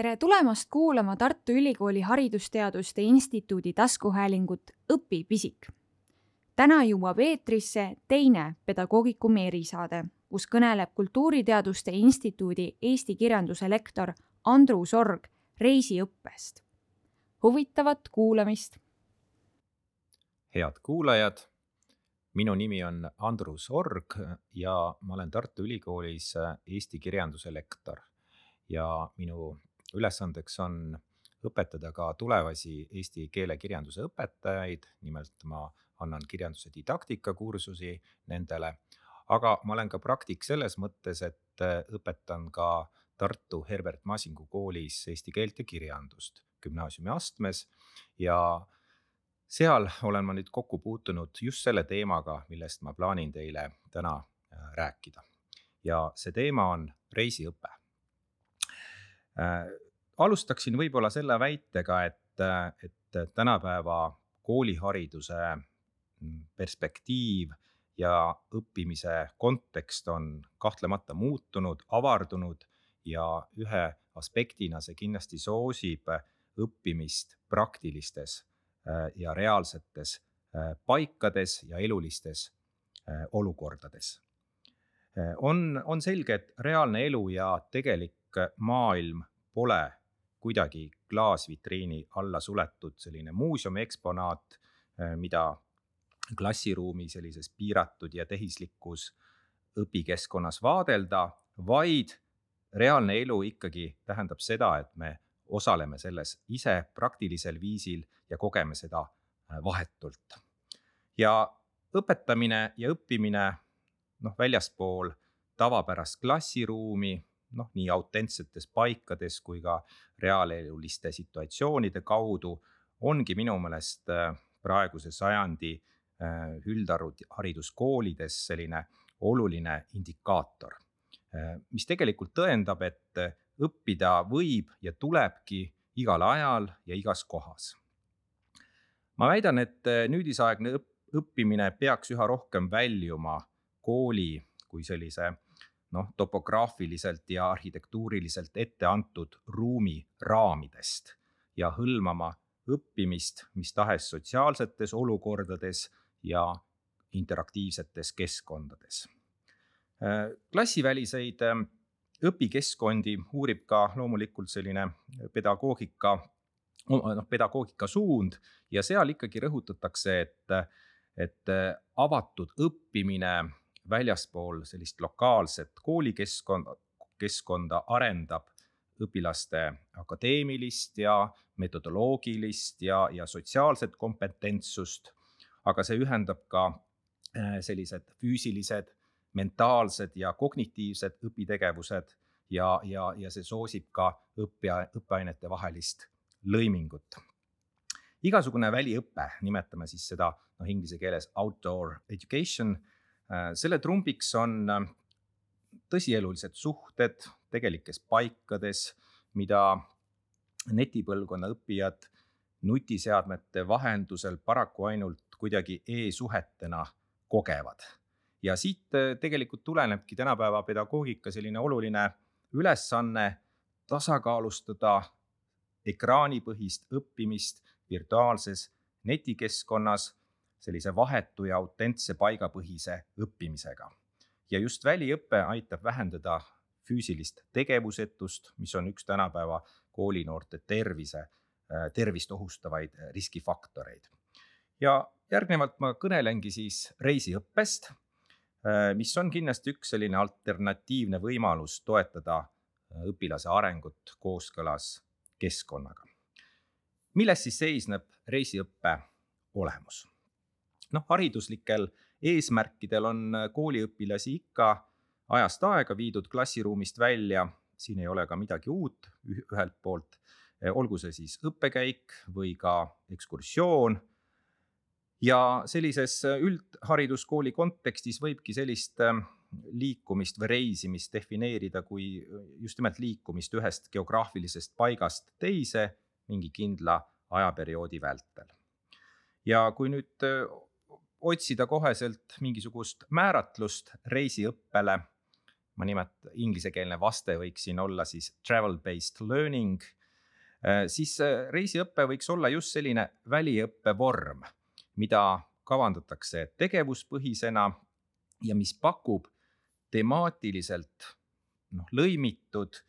tere tulemast kuulama Tartu Ülikooli Haridusteaduste Instituudi taskuhäälingut Õpi pisik. täna jõuab eetrisse teine pedagoogikumi erisaade, kus kõneleb Kultuuriteaduste Instituudi eesti kirjanduse lektor Andrus Sorg reisiõppest. huvitavat kuulamist. head kuulajad, minu nimi on Andrus Org ja ma olen Tartu Ülikoolis eesti kirjanduse lektor ja minu ülesandeks on õpetada ka tulevasi eesti keele kirjanduse õpetajaid, nimelt ma annan kirjanduse didaktika kursusi nendele, aga ma olen ka praktik selles mõttes, et õpetan ka Tartu Herbert Masingu koolis eesti keelt ja kirjandust gümnaasiumi astmes. Ja seal olen ma nüüd kokku puutunud just selle teemaga, millest ma plaanin teile täna rääkida. ja see teema on reisiõpe. äh, alustaksin võib-olla selle väitega, et, et tänapäeva koolihariduse perspektiiv ja õppimise kontekst on kahtlemata muutunud, avardunud ja ühe aspektina see kindlasti soosib õppimist praktilistes ja reaalsetes paikades ja elulistes olukordades. on, on selge, et reaalne elu ja tegelik maailm pole kuidagi klaasvitriini alla suletud selline muuseumi eksponaat, äh, mida klassiruumi sellises piiratud ja tehislikus õpikeskkonnas vaadelda, vaid reaalne elu ikkagi tähendab seda, et me osaleme selles ise praktilisel viisil ja kogeme seda äh, vahetult. ja õpetamine ja õppimine noh, väljaspool tavapärast klassiruumi noh, nii autentsetes paikades kui ka reaaleluliste situatsioonide kaudu ongi minu meelest äh, praeguse sajandi äh, üldhariduskoolides selline oluline indikaator, äh, mis tegelikult tõendab, et õppida võib ja tulebki igal ajal ja igas kohas. ma väidan, et nüüdisaegne õppimine peaks üha rohkem väljuma kooli kui sellise noh, topograafiliselt ja arhitektuuriliselt ette antud ruumi raamidest ja hõlmama õppimist mis tahes sotsiaalsetes olukordades ja interaktiivsetes keskkondades. klassiväliseid ähm, õpikeskkondi uurib ka loomulikult selline pedagoogika, noh, pedagoogika suund ja seal ikkagi rõhutatakse, et, et avatud õppimine väljaspool sellist lokaalset koolikeskkonda, keskkonda arendab õpilaste akadeemilist ja metodoloogilist ja, ja sotsiaalset kompetentsust. aga see ühendab ka äh, sellised füüsilised, mentaalsed ja kognitiivsed õpitegevused ja, ja, ja see soosib ka õppija, õppeainete vahelist lõimingut. igasugune väliõpe, nimetame siis seda noh, inglise keeles outdoor education selle trumbiks on äh, tõsielulised suhted tegelikes paikades, mida netipõlvkonna õppijad nutiseadmete vahendusel paraku ainult kuidagi e-suhetena kogevad. ja siit äh, tegelikult tulenebki tänapäeva pedagoogika selline oluline ülesanne tasakaalustada ekraanipõhist õppimist virtuaalses netikeskkonnas sellise vahetu ja autentse paigapõhise õppimisega. ja just väliõpe aitab vähendada füüsilist tegevusetust, mis on üks tänapäeva koolinoorte tervise, äh, tervist ohustavaid riskifaktoreid. ja järgnevalt ma kõnelengi siis reisiõppest, äh, mis on kindlasti üks selline alternatiivne võimalus toetada äh, õpilase arengut kooskõlas keskkonnaga. milles siis seisneb reisiõppe olemus? Noh, hariduslikel eesmärkidel on äh, kooliõpilasi ikka ajast aega viidud klassiruumist välja, siin ei ole ka midagi uut ühelt poolt, äh, olgu see siis õppekäik või ka ekskursioon. ja sellises äh, üldhariduskooli kontekstis võibki sellist liikumist või reisimist defineerida kui just nimelt liikumist ühest geograafilisest paigast teise mingi kindla ajaperioodi vältel. ja kui nüüd otsida koheselt mingisugust määratlust reisiõppele. ma nimet-, inglisekeelne vaste võiks siin olla siis travel based learning. siis reisiõpe võiks olla just selline väliõppe vorm, mida kavandatakse tegevuspõhisena ja mis pakub temaatiliselt noh, lõimitud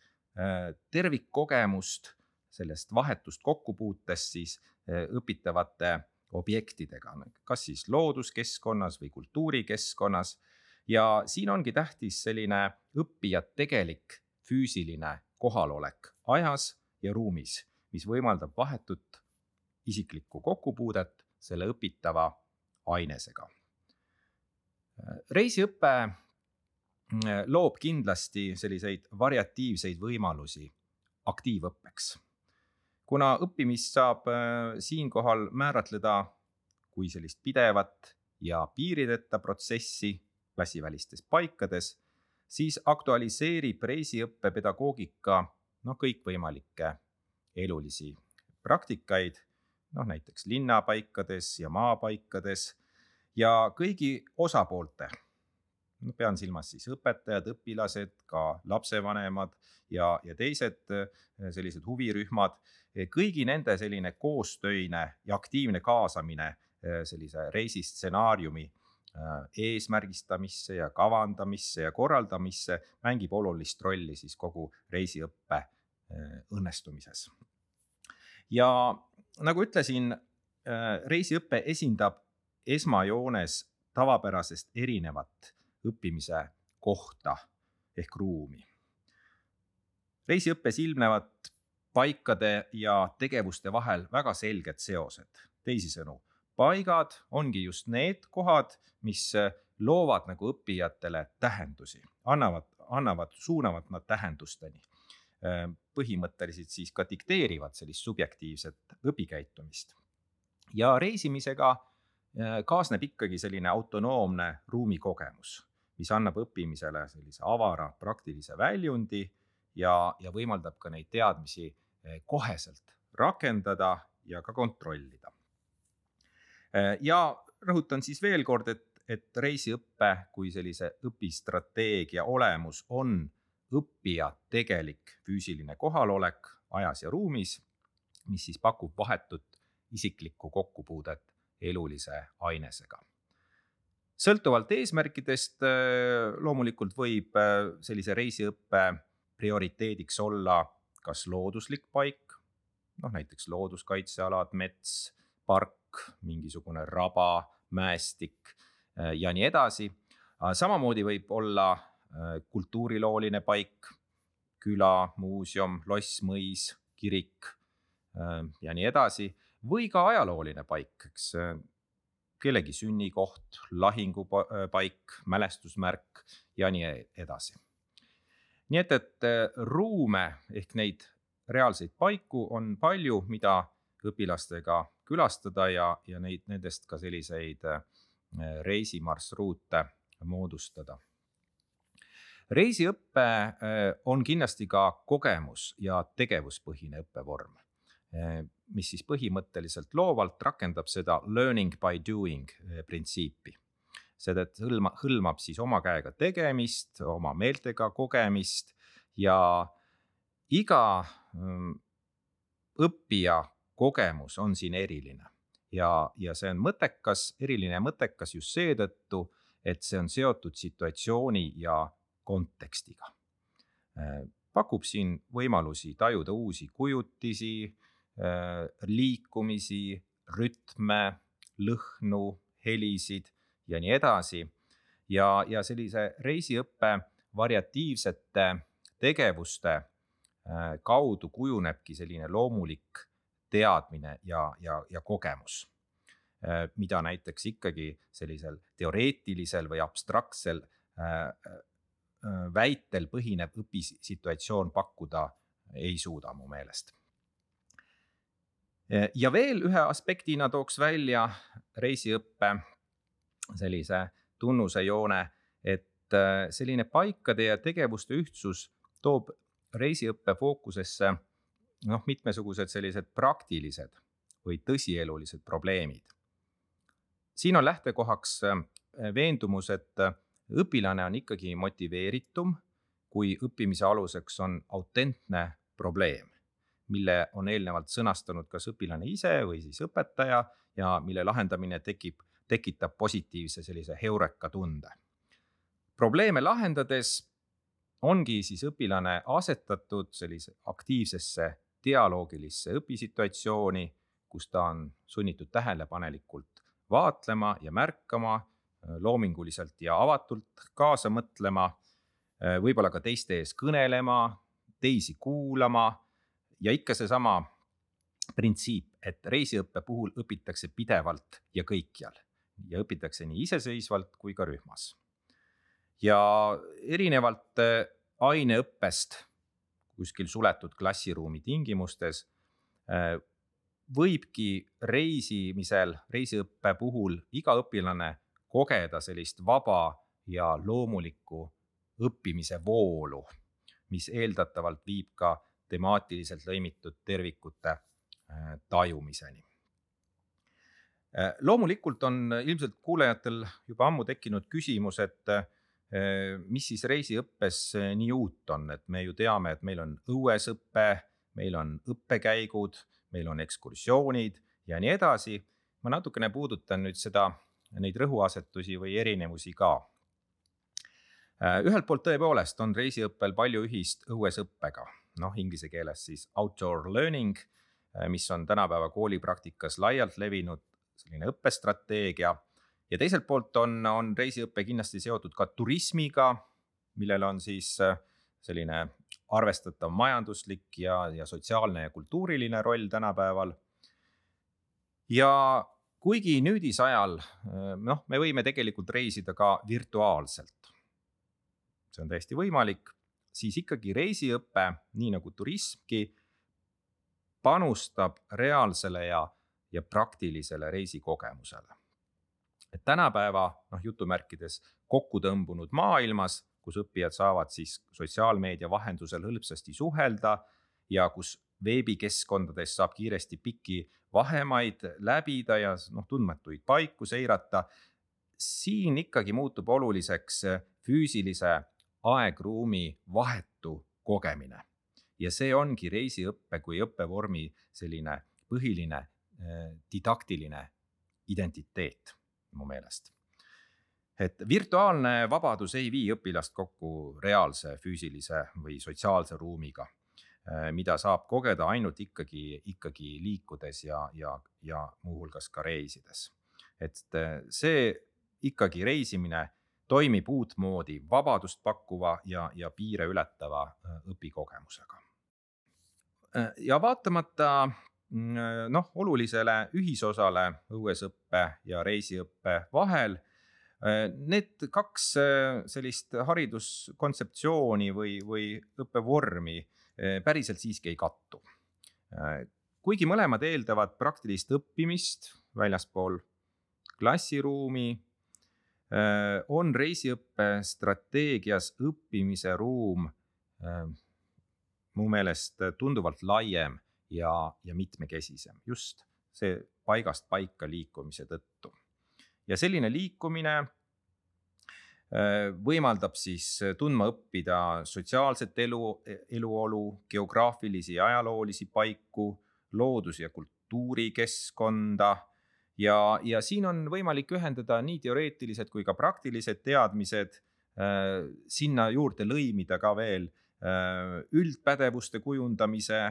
tervikkogemust sellest vahetust kokkupuutest siis õpitavate objektidega, kas siis looduskeskkonnas või kultuurikeskkonnas. ja siin ongi tähtis selline õppija tegelik füüsiline kohalolek ajas ja ruumis, mis võimaldab vahetut isiklikku kokkupuudet selle õpitava ainesega. reisiõpe loob kindlasti selliseid variatiivseid võimalusi aktiivõppeks kuna õppimist saab äh, siinkohal määratleda kui sellist pidevat ja piirideta protsessi klassivälistes paikades, siis aktualiseerib reisiõppe pedagoogika noh, kõikvõimalikke elulisi praktikaid, noh näiteks linnapaikades ja maapaikades ja kõigi osapoolte no pean silmas siis õpetajad, õpilased, ka lapsevanemad ja, ja teised äh, sellised huvirühmad. kõigi nende selline koostöine ja aktiivne kaasamine äh, sellise reisistsenaariumi eesmärgistamisse ja kavandamisse ja korraldamisse mängib olulist rolli siis kogu reisiõppe õnnestumises. ja nagu ütlesin, reisiõpe esindab esmajoones tavapärasest erinevat õppimise kohta ehk ruumi. reisiõppes ilmnevad paikade ja tegevuste vahel väga selged seosed. teisisõnu, paigad ongi just need kohad, mis loovad nagu õppijatele tähendusi, annavad, annavad, suunavad nad tähendusteni. põhimõtteliselt siis ka dikteerivad sellist subjektiivset õpikäitumist. ja reisimisega kaasneb ikkagi selline autonoomne ruumikogemus mis annab õppimisele sellise avara praktilise väljundi ja, ja võimaldab ka neid teadmisi eh, koheselt rakendada ja ka kontrollida. Eh, ja rõhutan siis veel kord, et, et reisiõppe kui sellise õpistrateegia olemus on õppija tegelik füüsiline kohalolek ajas ja ruumis, mis siis pakub vahetut isiklikku kokkupuudet elulise ainesega sõltuvalt eesmärkidest äh, loomulikult võib äh, sellise reisiõppe prioriteediks olla kas looduslik paik, noh näiteks looduskaitsealad, mets, park, mingisugune raba, mäestik äh, ja nii edasi. samamoodi võib olla kultuurilooline paik, küla, muuseum, loss, mõis, kirik ja nii edasi või ka ajalooline paik, eks kellegi sünnikoht, lahingupaik, mälestusmärk ja nii edasi. nii et, et äh, ruume ehk neid reaalseid paiku on palju, mida õpilastega külastada ja, ja neid, nendest ka selliseid äh, reisimarsruute moodustada. reisiõpe äh, on kindlasti ka kogemus ja tegevuspõhine õppevorm mis siis põhimõtteliselt loovalt rakendab seda learning by doing eh, printsiipi. seda, et hõlma, hõlmab siis oma käega tegemist, oma meeltega kogemist ja iga mm, õppija kogemus on siin eriline ja, ja see on mõttekas, eriline ja mõttekas just seetõttu, et see on seotud situatsiooni ja kontekstiga. Eh, pakub siin võimalusi tajuda uusi kujutisi liikumisi, rütme, lõhnu, helisid ja nii edasi. ja, ja sellise reisiõppe variatiivsete tegevuste äh, kaudu kujunebki selline loomulik teadmine ja, ja, ja kogemus, äh, mida näiteks ikkagi sellisel teoreetilisel või abstraktsel väitel põhinev õpisituatsioon pakkuda ei suuda mu meelest ja veel ühe aspektina tooks välja reisiõppe sellise tunnusejoone, et äh, selline paikade ja tegevuste ühtsus toob reisiõppe fookusesse noh, mitmesugused sellised praktilised või tõsielulised probleemid. siin on lähtekohaks äh, veendumus, et õpilane on ikkagi motiveeritum kui õppimise aluseks on autentne probleem, mille on eelnevalt sõnastanud kas õpilane ise või siis õpetaja ja mille lahendamine tekib, tekitab positiivse sellise heureka tunde. probleeme lahendades ongi siis õpilane asetatud sellise aktiivsesse dialoogilisse õpisituatsiooni, kus ta on sunnitud tähelepanelikult vaatlema ja märkama, loominguliselt ja avatult kaasa mõtlema, võib-olla ka teiste ees kõnelema, teisi kuulama ja ikka seesama printsiip, et reisiõppe puhul õpitakse pidevalt ja kõikjal ja õpitakse nii iseseisvalt kui ka rühmas. ja erinevalt aineõppest kuskil suletud klassiruumi tingimustes võibki reisimisel, reisiõppe puhul iga õpilane kogeda sellist vaba ja loomulikku õppimise voolu, mis eeldatavalt viib ka temaatiliselt lõimitud tervikute tajumiseni. loomulikult on ilmselt kuulajatel juba ammu tekkinud küsimus, et mis siis reisiõppes nii uut on, et me ju teame, et meil on õuesõpe, meil on õppekäigud, meil on ekskursioonid ja nii edasi. ma natukene puudutan nüüd seda, neid rõhuasetusi või erinevusi ka. ühelt poolt tõepoolest on reisiõppel palju ühist õuesõppega, noh inglise keeles siis outdoor learning, mis on tänapäeva koolipraktikas laialt levinud selline õppestrateegia ja teiselt poolt on, on reisiõpe kindlasti seotud ka turismiga, millel on siis äh, selline arvestatav majanduslik ja, ja sotsiaalne ja kultuuriline roll tänapäeval. ja kuigi nüüdisajal äh, noh, me võime tegelikult reisida ka virtuaalselt. see on täiesti võimalik, siis ikkagi reisiõpe, nii nagu turismgi, panustab reaalsele ja, ja praktilisele reisikogemusele et tänapäeva noh, jutumärkides kokku tõmbunud maailmas, kus õppijad saavad siis sotsiaalmeedia vahendusel hõlpsasti suhelda ja kus veebikeskkondades saab kiiresti pikki vahemaid läbida ja noh, tundmatuid paiku seirata. siin ikkagi muutub oluliseks füüsilise aegruumi vahetu kogemine ja see ongi reisiõppe kui õppevormi selline põhiline eh, didaktiline identiteet mu meelest. et virtuaalne vabadus ei vii õpilast kokku reaalse füüsilise või sotsiaalse ruumiga, äh, mida saab kogeda ainult ikkagi, ikkagi liikudes ja, ja, ja muuhulgas ka reisides. et äh, see ikkagi reisimine toimib uutmoodi vabadust pakkuva ja, ja piire ületava äh, õpikogemusega. ja vaatamata Mm, äh, noh, olulisele ühisosale õuesõppe ja reisiõppe vahel. Äh, need kaks äh, sellist hariduskontseptsiooni või, või õppevormi päriselt siiski ei kattu. kuigi mõlemad eeldavad praktilist õppimist väljaspool klassiruumi, on reisiõppe strateegias õppimise ruum mu meelest tunduvalt laiem ja, ja mitmekesisem, just see paigast paika liikumise tõttu. ja selline liikumine äh, võimaldab siis tundma õppida sotsiaalset elu, eluolu, geograafilisi ja ajaloolisi paiku, loodus- ja kultuurikeskkonda ja, ja siin on võimalik ühendada nii teoreetilised kui ka praktilised teadmised, äh, sinna juurde lõimida ka veel äh, üldpädevuste kujundamise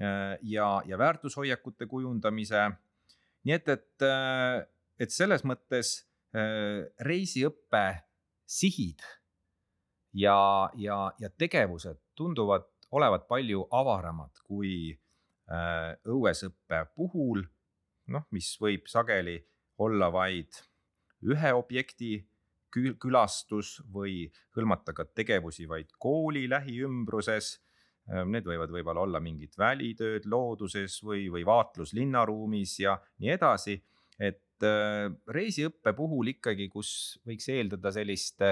Äh, ja, ja väärtushoiakute kujundamise. nii et, et, et selles mõttes reisiõppe sihid ja, ja, ja tegevused tunduvad olevat palju avaramad kui õuesõppe puhul, noh, mis võib sageli olla vaid ühe objekti külastus või hõlmata ka tegevusi vaid kooli lähiümbruses Ehm, need võivad võib-olla olla mingid välitööd looduses või, või vaatlus linnaruumis ja nii edasi. et äh, reisiõppe puhul ikkagi, kus võiks eeldada sellist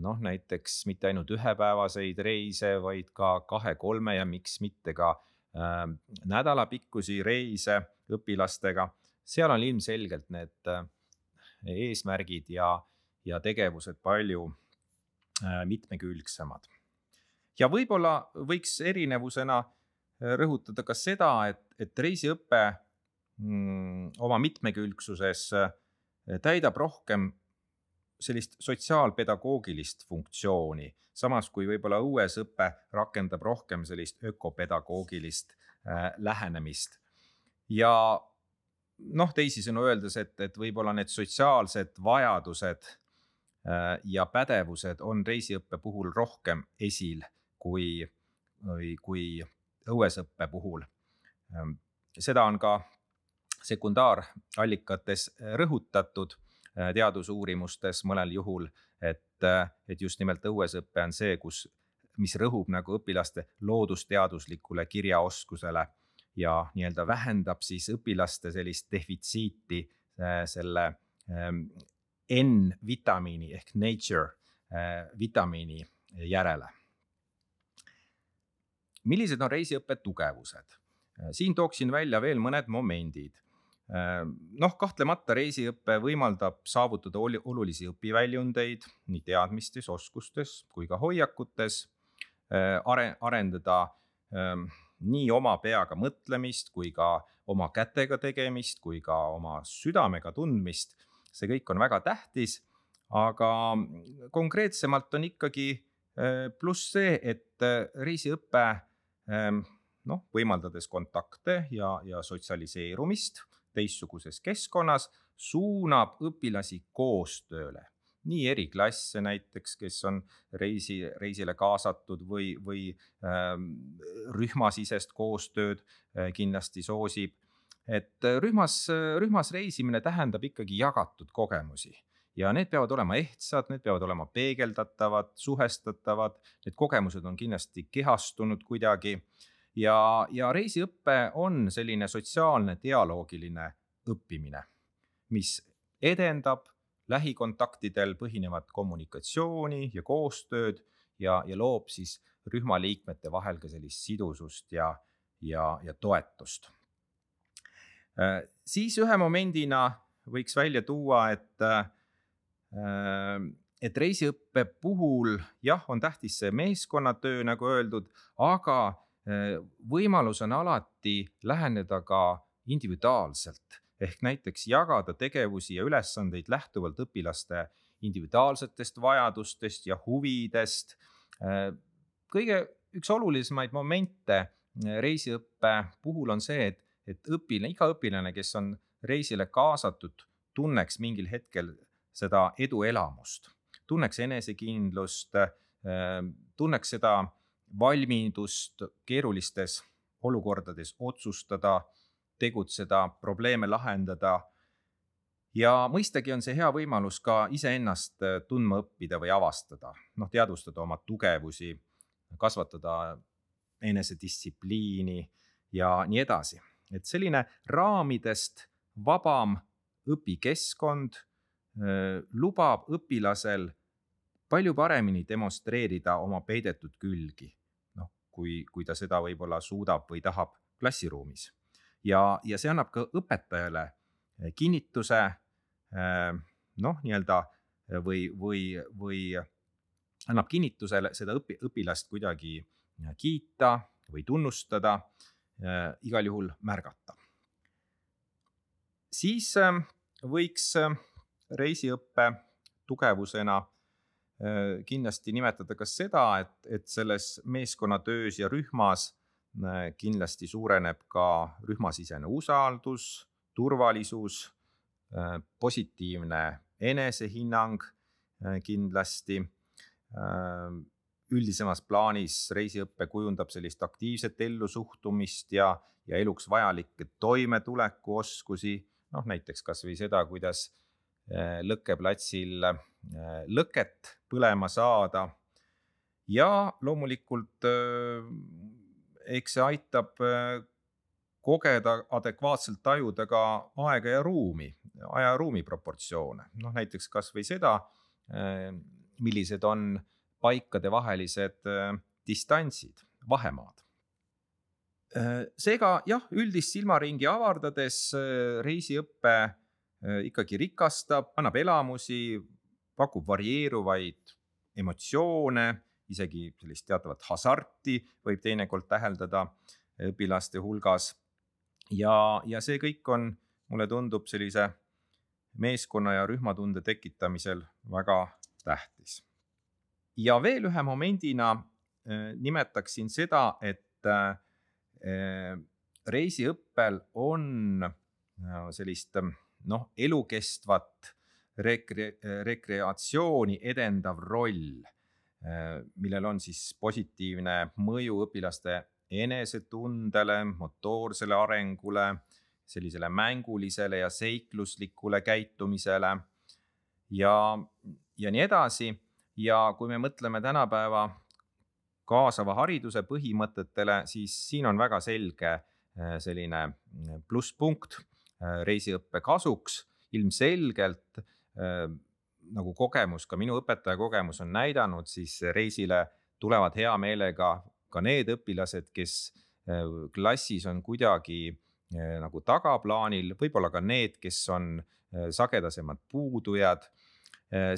noh, näiteks mitte ainult ühepäevaseid reise, vaid ka kahe-kolme ja miks mitte ka äh, nädalapikkusi reise õpilastega, seal on ilmselgelt need äh, eesmärgid ja, ja tegevused palju äh, mitmekülgsemad. Ja võib-olla võiks erinevusena rõhutada ka seda, et, et reisiõpe mm, oma mitmekülgsuses täidab rohkem sellist sotsiaalpedagoogilist funktsiooni, samas kui võib-olla õues õpe rakendab rohkem sellist ökopedagoogilist äh, lähenemist. Ja noh, teisisõnu öeldes, et, et võib-olla need sotsiaalsed vajadused äh, ja pädevused on reisiõppe puhul rohkem esil kui, kui õuesõppe puhul. Ähm, seda on ka sekundaarallikates rõhutatud Äh, teadusuurimustes mõnel juhul, et, äh, et just nimelt õuesõpe on see, kus, mis rõhub nagu õpilaste loodusteaduslikule kirjaoskusele ja nii-öelda vähendab siis õpilaste sellist defitsiiti äh, selle ähm, N-vitamiini ehk nature vitamiini järele. millised on reisiõppe tugevused? siin tooksin välja veel mõned momendid noh, kahtlemata reisiõpe võimaldab saavutada olulisi õpiväljundeid nii teadmistes, oskustes kui ka hoiakutes, are-, arendada ehm, nii oma peaga mõtlemist kui ka oma kätega tegemist kui ka oma südamega tundmist. see kõik on väga tähtis, aga konkreetsemalt on ikkagi pluss see, et reisiõpe noh, võimaldades kontakte ja, ja sotsialiseerumist teistsuguses keskkonnas, suunab õpilasi koostööle nii eriklasse näiteks, kes on reisi, reisile kaasatud või, või äh, rühmasisest koostööd äh, kindlasti soosib. et rühmas, rühmas reisimine tähendab ikkagi jagatud kogemusi. Ja need peavad olema ehtsad, need peavad olema peegeldatavad, suhestatavad, need kogemused on kindlasti kehastunud kuidagi. Ja, ja reisiõpe on selline sotsiaalne dialoogiline õppimine, mis edendab lähikontaktidel põhinevat kommunikatsiooni ja koostööd ja, ja loob siis rühmaliikmete vahel ka sellist sidusust ja, ja, ja toetust. Äh, siis ühe momendina võiks välja tuua, et, äh, et reisiõppe puhul jah, on tähtis see meeskonnatöö, nagu öeldud, aga Äh, võimalus on alati läheneda ka individuaalselt ehk näiteks jagada tegevusi ja ülesandeid lähtuvalt õpilaste individuaalsetest vajadustest ja huvidest. Äh, kõige üks olulisemaid momente äh, reisiõppe puhul on see, et, et õpilane, iga õpilane, kes on reisile kaasatud, tunneks mingil hetkel seda eduelamust, tunneks enesekindlust, tunneks seda valmidust keerulistes olukordades otsustada, tegutseda, probleeme lahendada. ja mõistagi on see hea võimalus ka iseennast äh, tundma õppida või avastada, noh, teadvustada oma tugevusi, kasvatada enesedistsipliini ja nii edasi. et selline raamidest vabam õpikeskkond äh, lubab õpilasel palju paremini demonstreerida oma peidetud külgi kui, kui ta seda võib-olla suudab või tahab klassiruumis. Ja, ja see annab ka õpetajale eh, kinnituse eh, noh, nii-öelda eh, või, või, või annab kinnitusele seda õpi-, õpilast kuidagi kiita või tunnustada, igal juhul märgata. siis võiks reisiõppe tugevusena kindlasti nimetada ka seda, et, et selles meeskonnatöös ja rühmas kindlasti suureneb ka rühmasisene usaldus, turvalisus, äh, positiivne enesehinnang kindlasti. üldisemas plaanis reisiõpe kujundab sellist aktiivset ellusuhtumist ja, ja eluks vajalikke toimetulekuoskusi, noh näiteks kasvõi seda, kuidas lõkkeplatsil lõket põlema saada. ja loomulikult eks see aitab kogeda, adekvaatselt tajuda ka aega ja ruumi, aja ja ruumi proportsioone, noh näiteks kasvõi seda, millised on paikadevahelised distantsid, vahemaad. seega jah, üldist silmaringi avardades reisiõpe ikkagi rikastab, annab elamusi, pakub varieeruvaid emotsioone isegi sellist teatavat hasarti võib teinekord täheldada õpilaste hulgas. ja, ja see kõik on, mulle tundub sellise meeskonna ja rühmatunde tekitamisel väga tähtis. ja veel ühe momendina äh, nimetaksin seda, et äh, reisiõppel on sellist noh, elukestvat rekre-, rekreatsiooni edendav roll, millel on siis positiivne mõju õpilaste enesetundele, motoorsele arengule, sellisele mängulisele ja seikluslikule käitumisele ja, ja nii edasi. ja kui me mõtleme tänapäeva kaasava hariduse põhimõtetele, siis siin on väga selge selline plusspunkt reisiõppe kasuks ilmselgelt äh, nagu kogemus, ka minu õpetaja kogemus on näidanud, siis reisile tulevad hea meelega ka need õpilased, kes äh, klassis on kuidagi äh, nagu tagaplaanil, võib-olla ka need, kes on sagedasemad puudujad.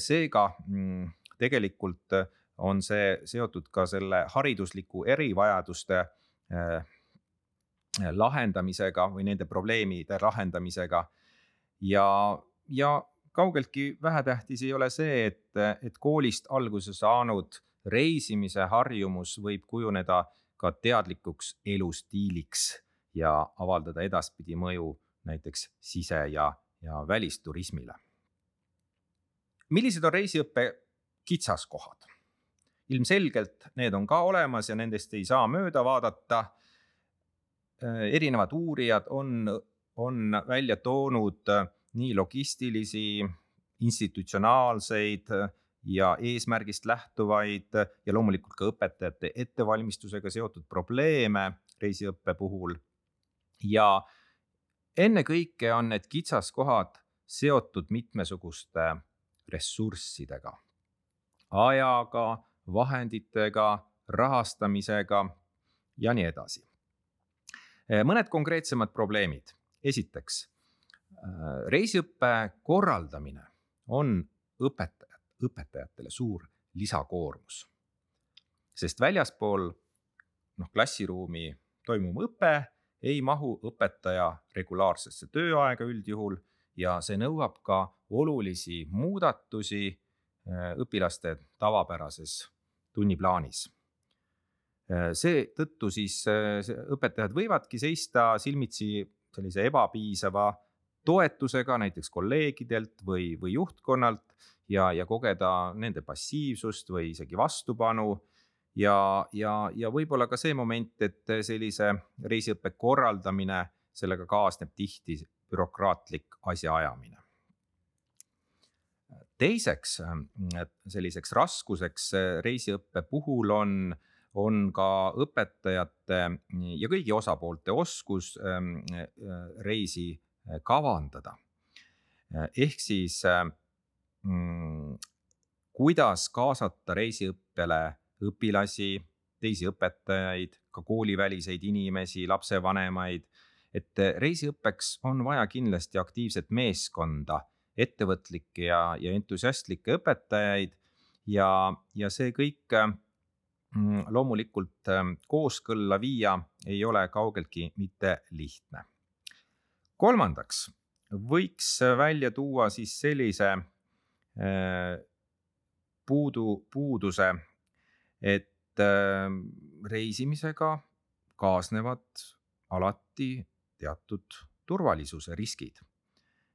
seega mm, tegelikult on see seotud ka selle haridusliku erivajaduste lahendamisega või nende probleemide lahendamisega ja, ja kaugeltki vähetähtis ei ole see, et, et koolist alguse saanud reisimise harjumus võib kujuneda ka teadlikuks elustiiliks ja avaldada edaspidi mõju näiteks sise- ja, ja välisturismile. millised on reisiõppe kitsaskohad? ilmselgelt need on ka olemas ja nendest ei saa mööda vaadata. erinevad uurijad on on välja toonud äh, nii logistilisi, institutsionaalseid äh, ja eesmärgist lähtuvaid äh, ja loomulikult ka õpetajate ettevalmistusega seotud probleeme reisiõppe puhul. ja ennekõike on need kitsaskohad seotud mitmesuguste ressurssidega, ajaga, vahenditega, rahastamisega ja nii edasi. mõned konkreetsemad probleemid esiteks, äh, reisiõppe korraldamine on õpetajad, õpetajatele suur lisakoormus. sest väljaspool noh, klassiruumi toimuv õpe ei mahu õpetaja regulaarsesse tööaega üldjuhul ja see nõuab ka olulisi muudatusi äh, õpilaste tavapärases tunniplaanis äh, seetõttu siis õpetajad võivadki seista silmitsi sellise ebapiisava toetusega näiteks kolleegidelt või, või juhtkonnalt ja, ja kogeda nende passiivsust või isegi vastupanu. ja, ja, ja võib-olla ka see moment, et sellise reisiõppe korraldamine, sellega kaasneb tihti bürokraatlik asjaajamine. teiseks selliseks raskuseks reisiõppe puhul on on ka õpetajate ja kõigi osapoolte oskus reisi kavandada. Äh, ehk siis mm, kuidas kaasata reisiõppele õpilasi, teisi õpetajaid, ka kooliväliseid inimesi, lapsevanemaid. et reisiõppeks on vaja kindlasti aktiivset meeskonda, ettevõtlikke ja, ja entusiastlikke õpetajaid ja, ja see kõik Mm, loomulikult kooskõlla viia ei ole kaugeltki mitte lihtne. Kolmandaks võiks välja tuua siis sellise äh, puudu, puuduse, et ähm, reisimisega kaasnevad alati teatud turvalisuse riskid.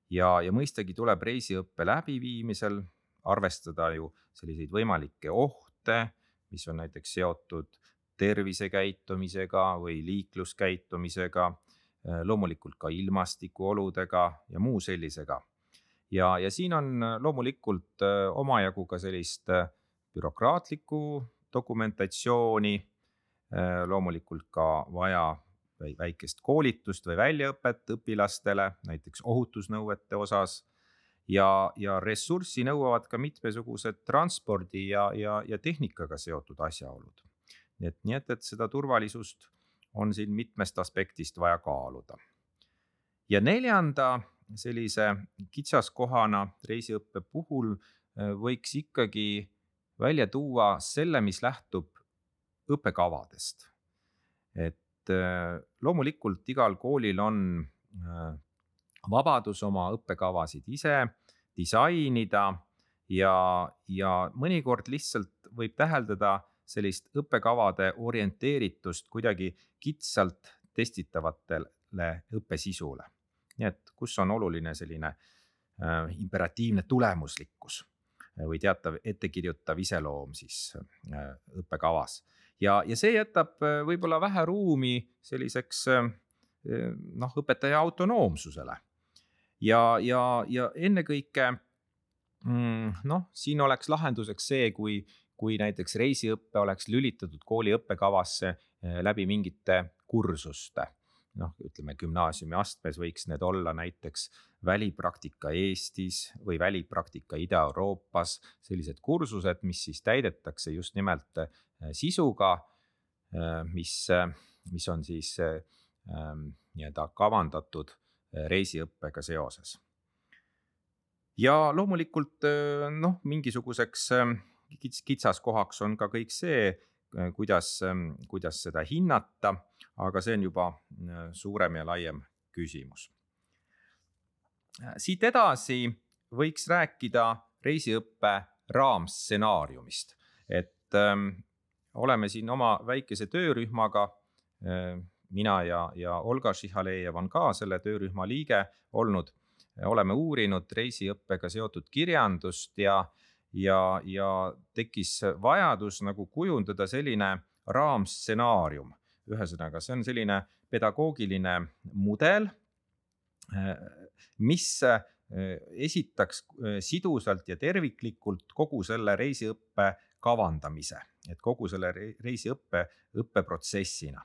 ja, ja mõistagi tuleb reisiõppe läbiviimisel arvestada ju selliseid võimalikke ohte mis on näiteks seotud tervisekäitumisega või liikluskäitumisega, äh, loomulikult ka ilmastikuoludega ja muu sellisega. ja, ja siin on loomulikult äh, omajagu ka sellist äh, bürokraatlikku dokumentatsiooni, loomulikult ka vaja väikest koolitust või väljaõpet õpilastele, näiteks ohutusnõuete osas ja, ja ressurssi nõuavad ka mitmesugused transpordi ja, ja, ja tehnikaga seotud asjaolud. nii et, nii et, et seda turvalisust on siin mitmest aspektist vaja kaaluda. ja neljanda sellise kitsaskohana reisiõppe puhul äh, võiks ikkagi välja tuua selle, mis lähtub õppekavadest. et loomulikult igal koolil on vabadus oma õppekavasid ise disainida ja, ja mõnikord lihtsalt võib täheldada sellist õppekavade orienteeritust kuidagi kitsalt testitavatele õppesisule. nii et kus on oluline selline äh, imperatiivne tulemuslikkus või teatav ettekirjutav iseloom siis äh, õppekavas. ja, ja see jätab äh, võib-olla vähe ruumi selliseks äh, noh, õpetaja autonoomsusele. ja, ja, ja ennekõike mm, noh, siin oleks lahenduseks see, kui, kui näiteks reisiõpe oleks lülitatud kooli õppekavasse läbi mingite kursuste noh, ütleme gümnaasiumi astmes võiks need olla näiteks välipraktika Eestis või välipraktika Ida-Euroopas, sellised kursused, mis siis täidetakse just nimelt äh, sisuga, äh, mis, mis on siis ähm, nii-öelda kavandatud reisiõppega seoses. ja loomulikult noh, mingisuguseks kitsaskohaks on ka kõik see, kuidas, kuidas seda hinnata aga see on juba äh, suurem ja laiem küsimus. Äh, siit edasi võiks rääkida reisiõppe raamstsenaariumist, et ähm, oleme siin oma väikese töörühmaga äh,, mina ja, ja Olga Šihalejev on ka selle töörühma liige olnud, oleme uurinud reisiõppega seotud kirjandust ja, ja, ja tekkis vajadus nagu kujundada selline raamstsenaarium. Ühesõnaga, see on selline pedagoogiline mudel, mis äh, esitaks äh, sidusalt ja terviklikult kogu selle reisiõppe kavandamise, et kogu selle reisiõppe õppeprotsessina.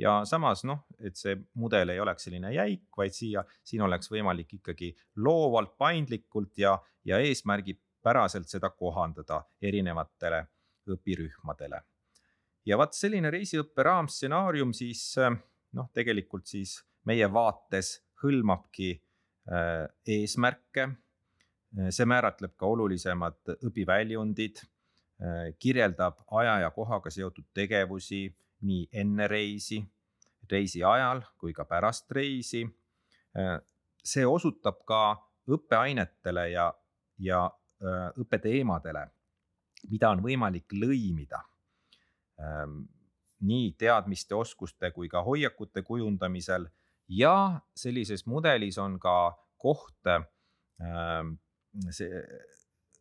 Ja samas noh, et see mudel ei oleks selline jäik, vaid siia, siin oleks võimalik ikkagi loovalt, paindlikult ja, ja eesmärgipäraselt seda kohandada erinevatele õpirühmadele ja vaat selline reisiõppe raamstsenaarium siis äh, noh, tegelikult siis meie vaates hõlmabki äh, eesmärke. Äh, see määratleb ka olulisemad õpiväljundid, kirjeldab aja ja kohaga seotud tegevusi nii enne reisi, reisi ajal kui ka pärast reisi. see osutab ka õppeainetele ja, ja õppeteemadele, mida on võimalik lõimida Ähm, nii teadmiste, oskuste kui ka hoiakute kujundamisel ja sellises mudelis on ka koht ähm, see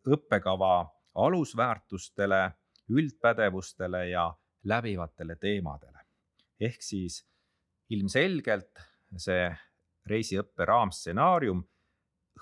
õppekava alusväärtustele, üldpädevustele ja läbivatele teemadele. ehk siis ilmselgelt see reisiõppe raamstsenaarium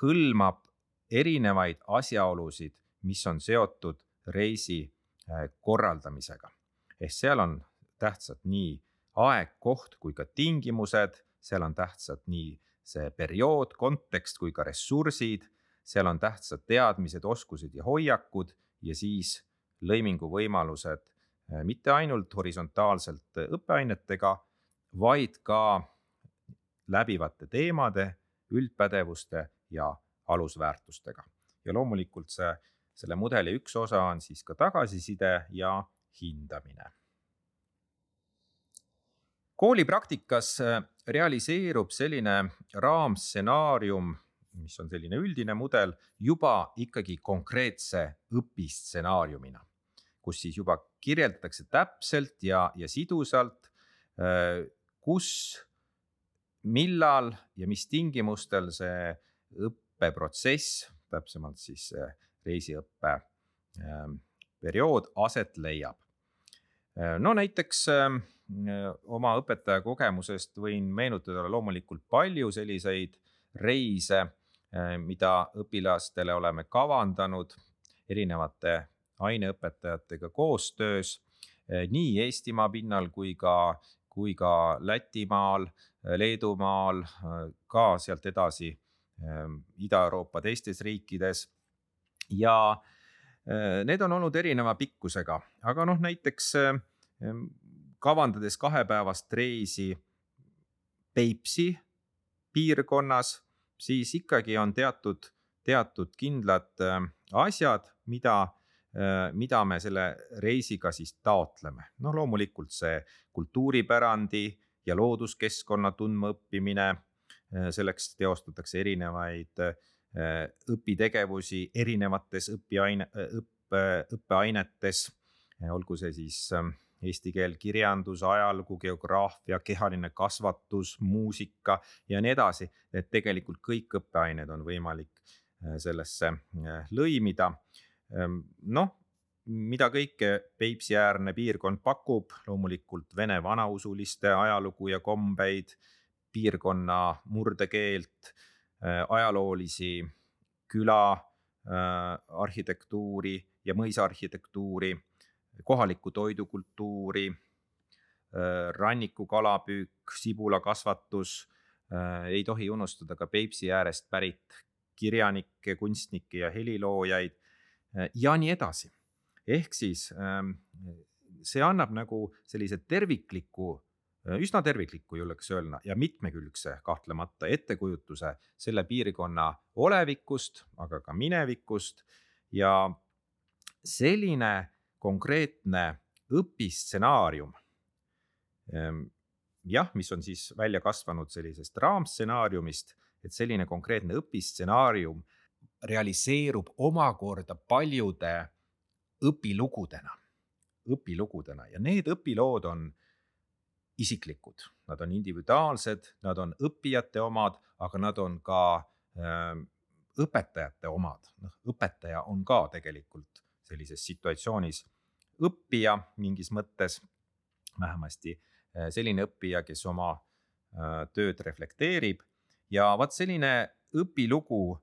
hõlmab erinevaid asjaolusid, mis on seotud reisi äh, korraldamisega. Ehk seal on tähtsad nii aeg, koht kui ka tingimused, seal on tähtsad nii see periood, kontekst kui ka ressursid, seal on tähtsad teadmised, oskused ja hoiakud ja siis lõimingu võimalused eh, mitte ainult horisontaalselt õppeainetega, vaid ka läbivate teemade, üldpädevuste ja alusväärtustega. ja loomulikult see, selle mudeli üks osa on siis ka tagasiside ja hindamine. koolipraktikas äh, realiseerub selline raamstsenaarium, mis on selline üldine mudel, juba ikkagi konkreetse õpistsenaariumina, kus siis juba kirjeldatakse täpselt ja, ja sidusalt, äh, kus, millal ja mis tingimustel see õppeprotsess, täpsemalt siis reisiõppe ähm, periood aset leiab. Äh, no näiteks ähm, äh, oma õpetaja kogemusest võin meenutada loomulikult palju selliseid reise, äh, mida õpilastele oleme kavandanud erinevate aineõpetajatega koostöös nii Eestimaa pinnal kui ka, kui ka Lätimaal, Leedumaal, ka sealt edasi Ida-Euroopa teistes riikides. ja Need on olnud erineva pikkusega, aga noh, näiteks kavandades kahepäevast reisi Peipsi piirkonnas, siis ikkagi on teatud, teatud kindlad äh, asjad, mida mida me selle reisiga siis taotleme. noh, loomulikult see kultuuripärandi ja looduskeskkonna tundmaõppimine. Selleks teostatakse erinevaid õpitegevusi erinevates õpiaine, õppe, õppeainetes, olgu see siis eesti keel, kirjandus, ajalugu, geograafia, kehaline kasvatus, muusika ja nii edasi. et tegelikult kõik õppeained on võimalik äh, sellesse äh, lõimida. Ehm, noh, mida kõike Peipsi-äärne piirkond pakub, loomulikult vene vanausuliste ajalugu ja kombeid, piirkonna murdekeelt, äh, ajaloolisi küla arhitektuuri ja mõisaarhitektuuri kohalikku toidukultuuri, äh, rannikukalapüük, sibulakasvatus. Äh, ei tohi unustada ka Peipsi äärest pärit kirjanikke, kunstnikke ja heliloojaid äh, ja nii edasi. ehk siis ähm, see annab nagu sellise tervikliku, üsna tervikliku, julgeks öelda, ja mitmekülgse kahtlemata ettekujutuse selle piirkonna olevikust, aga ka minevikust ja selline konkreetne õpistsenaarium. Ehm, jah, mis on siis välja kasvanud sellisest raamstsenaariumist, et selline konkreetne õpistsenaarium realiseerub omakorda paljude õpilugudena, õpilugudena ja need õpilood on isiklikud, nad on individuaalsed, nad on õppijate omad, aga nad on ka äh, õpetajate omad, noh, õpetaja on ka tegelikult sellises situatsioonis õppija mingis mõttes, vähemasti äh, selline õppija, kes oma äh, tööd reflekteerib. Ja vot selline õpilugu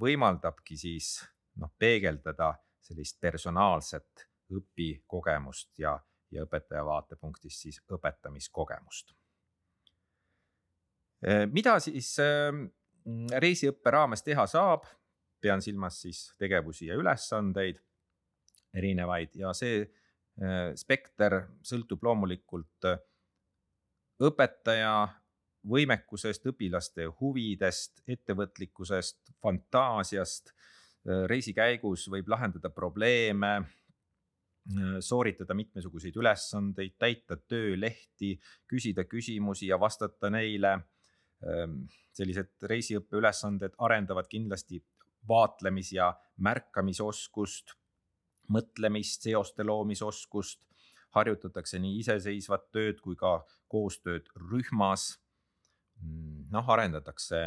võimaldabki siis noh, peegeldada sellist personaalset õpikogemust ja, ja õpetaja vaatepunktist siis õpetamiskogemust. Mida siis ähm, reisiõppe raames teha saab, pean silmas siis tegevusi ja ülesandeid erinevaid ja see äh, spekter sõltub loomulikult äh, õpetaja võimekusest, õpilaste huvidest, ettevõtlikkusest, fantaasiast. Reisi käigus võib lahendada probleeme, sooritada mitmesuguseid ülesandeid, täita töölehti, küsida küsimusi ja vastata neile. Ähm, sellised reisiõppe ülesanded arendavad kindlasti vaatlemis- ja märkamisoskust mõtlemist, seoste loomisoskust, harjutatakse nii iseseisvat tööd kui ka koostööd rühmas. Mm, noh, arendatakse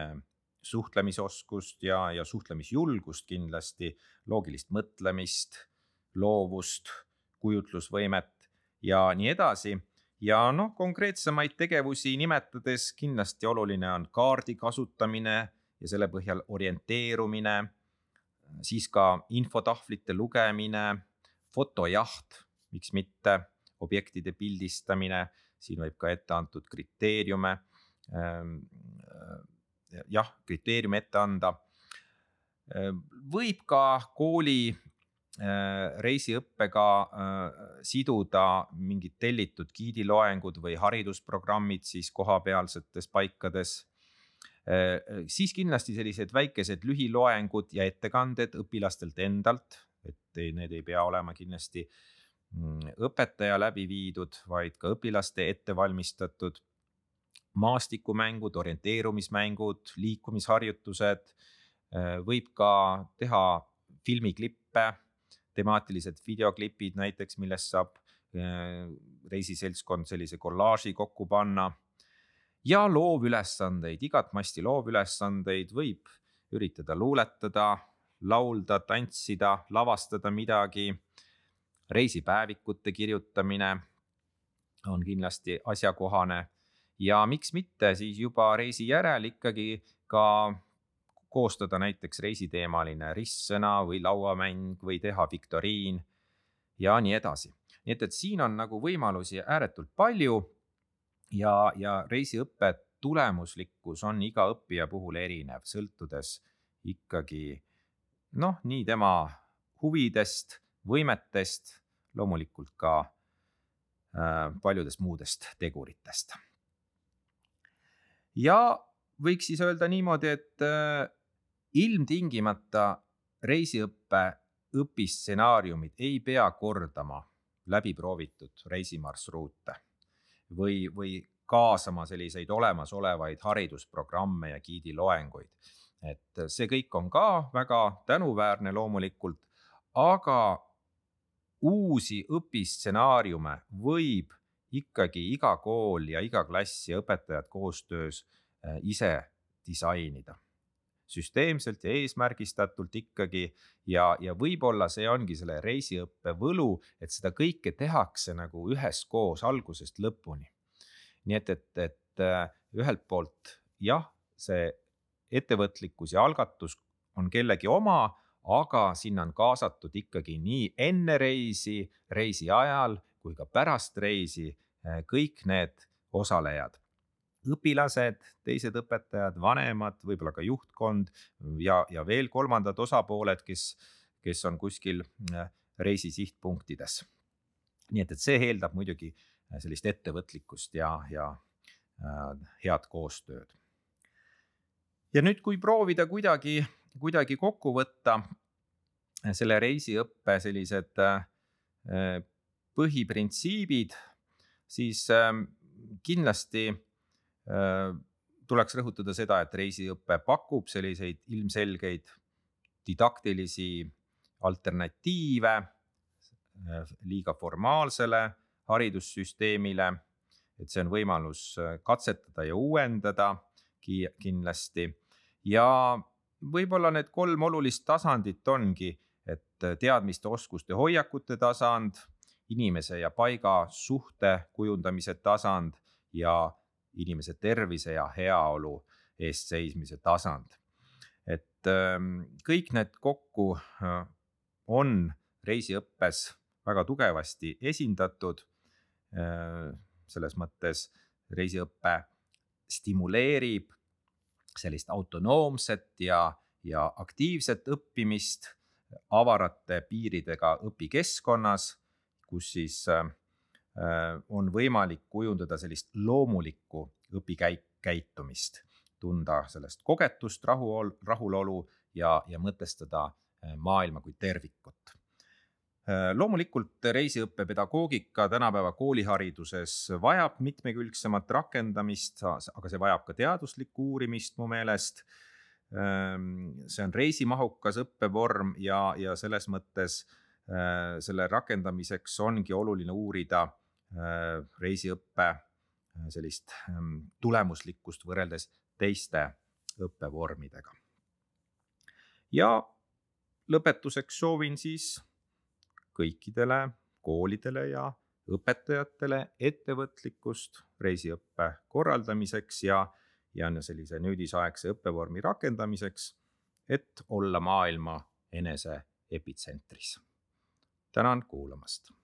suhtlemisoskust ja, ja suhtlemisjulgust kindlasti, loogilist mõtlemist, loovust, kujutlusvõimet ja nii edasi. ja noh, konkreetsemaid tegevusi nimetades kindlasti oluline on kaardi kasutamine ja selle põhjal orienteerumine siis ka infotahvlite lugemine, fotojaht, miks mitte, objektide pildistamine, siin võib ka ette antud kriteeriume, ähm, jah, kriteeriume ette anda. Ähm, võib ka kooli reisiõppega äh, siduda mingid tellitud giidiloengud või haridusprogrammid siis kohapealsetes paikades Äh, siis kindlasti sellised väikesed lühiloengud ja ettekanded õpilastelt endalt, et need ei pea olema kindlasti mm, õpetaja läbi viidud, vaid ka õpilaste ette valmistatud. maastikumängud, orienteerumismängud, liikumisharjutused, äh, võib ka teha filmiklippe, temaatilised videoklipid näiteks, millest saab äh, reisiseltskond sellise kollaaži kokku panna ja loovülesandeid, igat masti loovülesandeid võib üritada luuletada, laulda, tantsida, lavastada midagi. reisipäevikute kirjutamine on kindlasti asjakohane ja miks mitte siis juba reisi järel ikkagi ka koostada näiteks reisiteemaline ristsõna või lauamäng või teha viktoriin ja nii edasi. nii et, et siin on nagu võimalusi ääretult palju ja, ja reisiõppe tulemuslikkus on iga õppija puhul erinev, sõltudes ikkagi noh, nii tema huvidest, võimetest, loomulikult ka äh, paljudest muudest teguritest. ja võiks siis öelda niimoodi, et äh, ilmtingimata reisiõppe õpistsenaariumid ei pea kordama läbiproovitud reisimarsruute või, või kaasama selliseid olemasolevaid haridusprogramme ja giidiloenguid. et see kõik on ka väga tänuväärne loomulikult, aga uusi õpistsenaariume võib ikkagi iga kool ja iga klass ja õpetajad koostöös äh, ise disainida süsteemselt ja eesmärgistatult ikkagi ja, ja võib-olla see ongi selle reisiõppe võlu, et seda kõike tehakse nagu üheskoos algusest lõpuni. nii et, et, et äh, ühelt poolt jah, see ettevõtlikkus ja algatus on kellegi oma, aga sinna on kaasatud ikkagi nii enne reisi, reisi ajal kui ka pärast reisi äh, kõik need osalejad õpilased, teised õpetajad, vanemad, võib-olla ka juhtkond ja, ja veel kolmandad osapooled, kes, kes on kuskil äh, reisi sihtpunktides. nii et, et see eeldab muidugi äh, sellist ettevõtlikkust ja, ja äh, head koostööd. ja nüüd, kui proovida kuidagi, kuidagi kokku võtta äh, selle reisiõppe sellised äh, põhiprintsiibid, siis äh, kindlasti tuleks rõhutada seda, et reisiõpe pakub selliseid ilmselgeid didaktilisi alternatiive äh, liiga formaalsele haridussüsteemile. et see on võimalus äh, katsetada ja uuendada kindlasti ja võib-olla need kolm olulist tasandit ongi, et teadmiste, oskuste, hoiakute tasand, inimese ja paiga suhte kujundamise tasand ja inimese tervise ja heaolu eest seismise tasand. et ähm, kõik need kokku äh, on reisiõppes väga tugevasti esindatud. Äh, selles mõttes reisiõpe stimuleerib sellist autonoomset ja, ja aktiivset õppimist avarate piiridega õpikeskkonnas, kus siis äh, on võimalik kujundada sellist loomulikku õpikäitumist, tunda sellest kogetust, rahu, rahulolu ja, ja mõtestada äh, maailma kui tervikut. Äh, loomulikult reisiõppe pedagoogika tänapäeva koolihariduses vajab mitmekülgsemat rakendamist, aga see vajab ka teaduslikku uurimist mu meelest. see on reisimahukas õppevorm ja, ja selles mõttes selle rakendamiseks ongi oluline uurida Äh, reisiõppe äh, sellist ähm, tulemuslikkust võrreldes teiste õppevormidega. ja lõpetuseks soovin siis kõikidele koolidele ja õpetajatele ettevõtlikkust reisiõppe korraldamiseks ja, ja sellise nüüdisaegse õppevormi rakendamiseks, et olla maailma enese epitsentris. Tänan kuulamast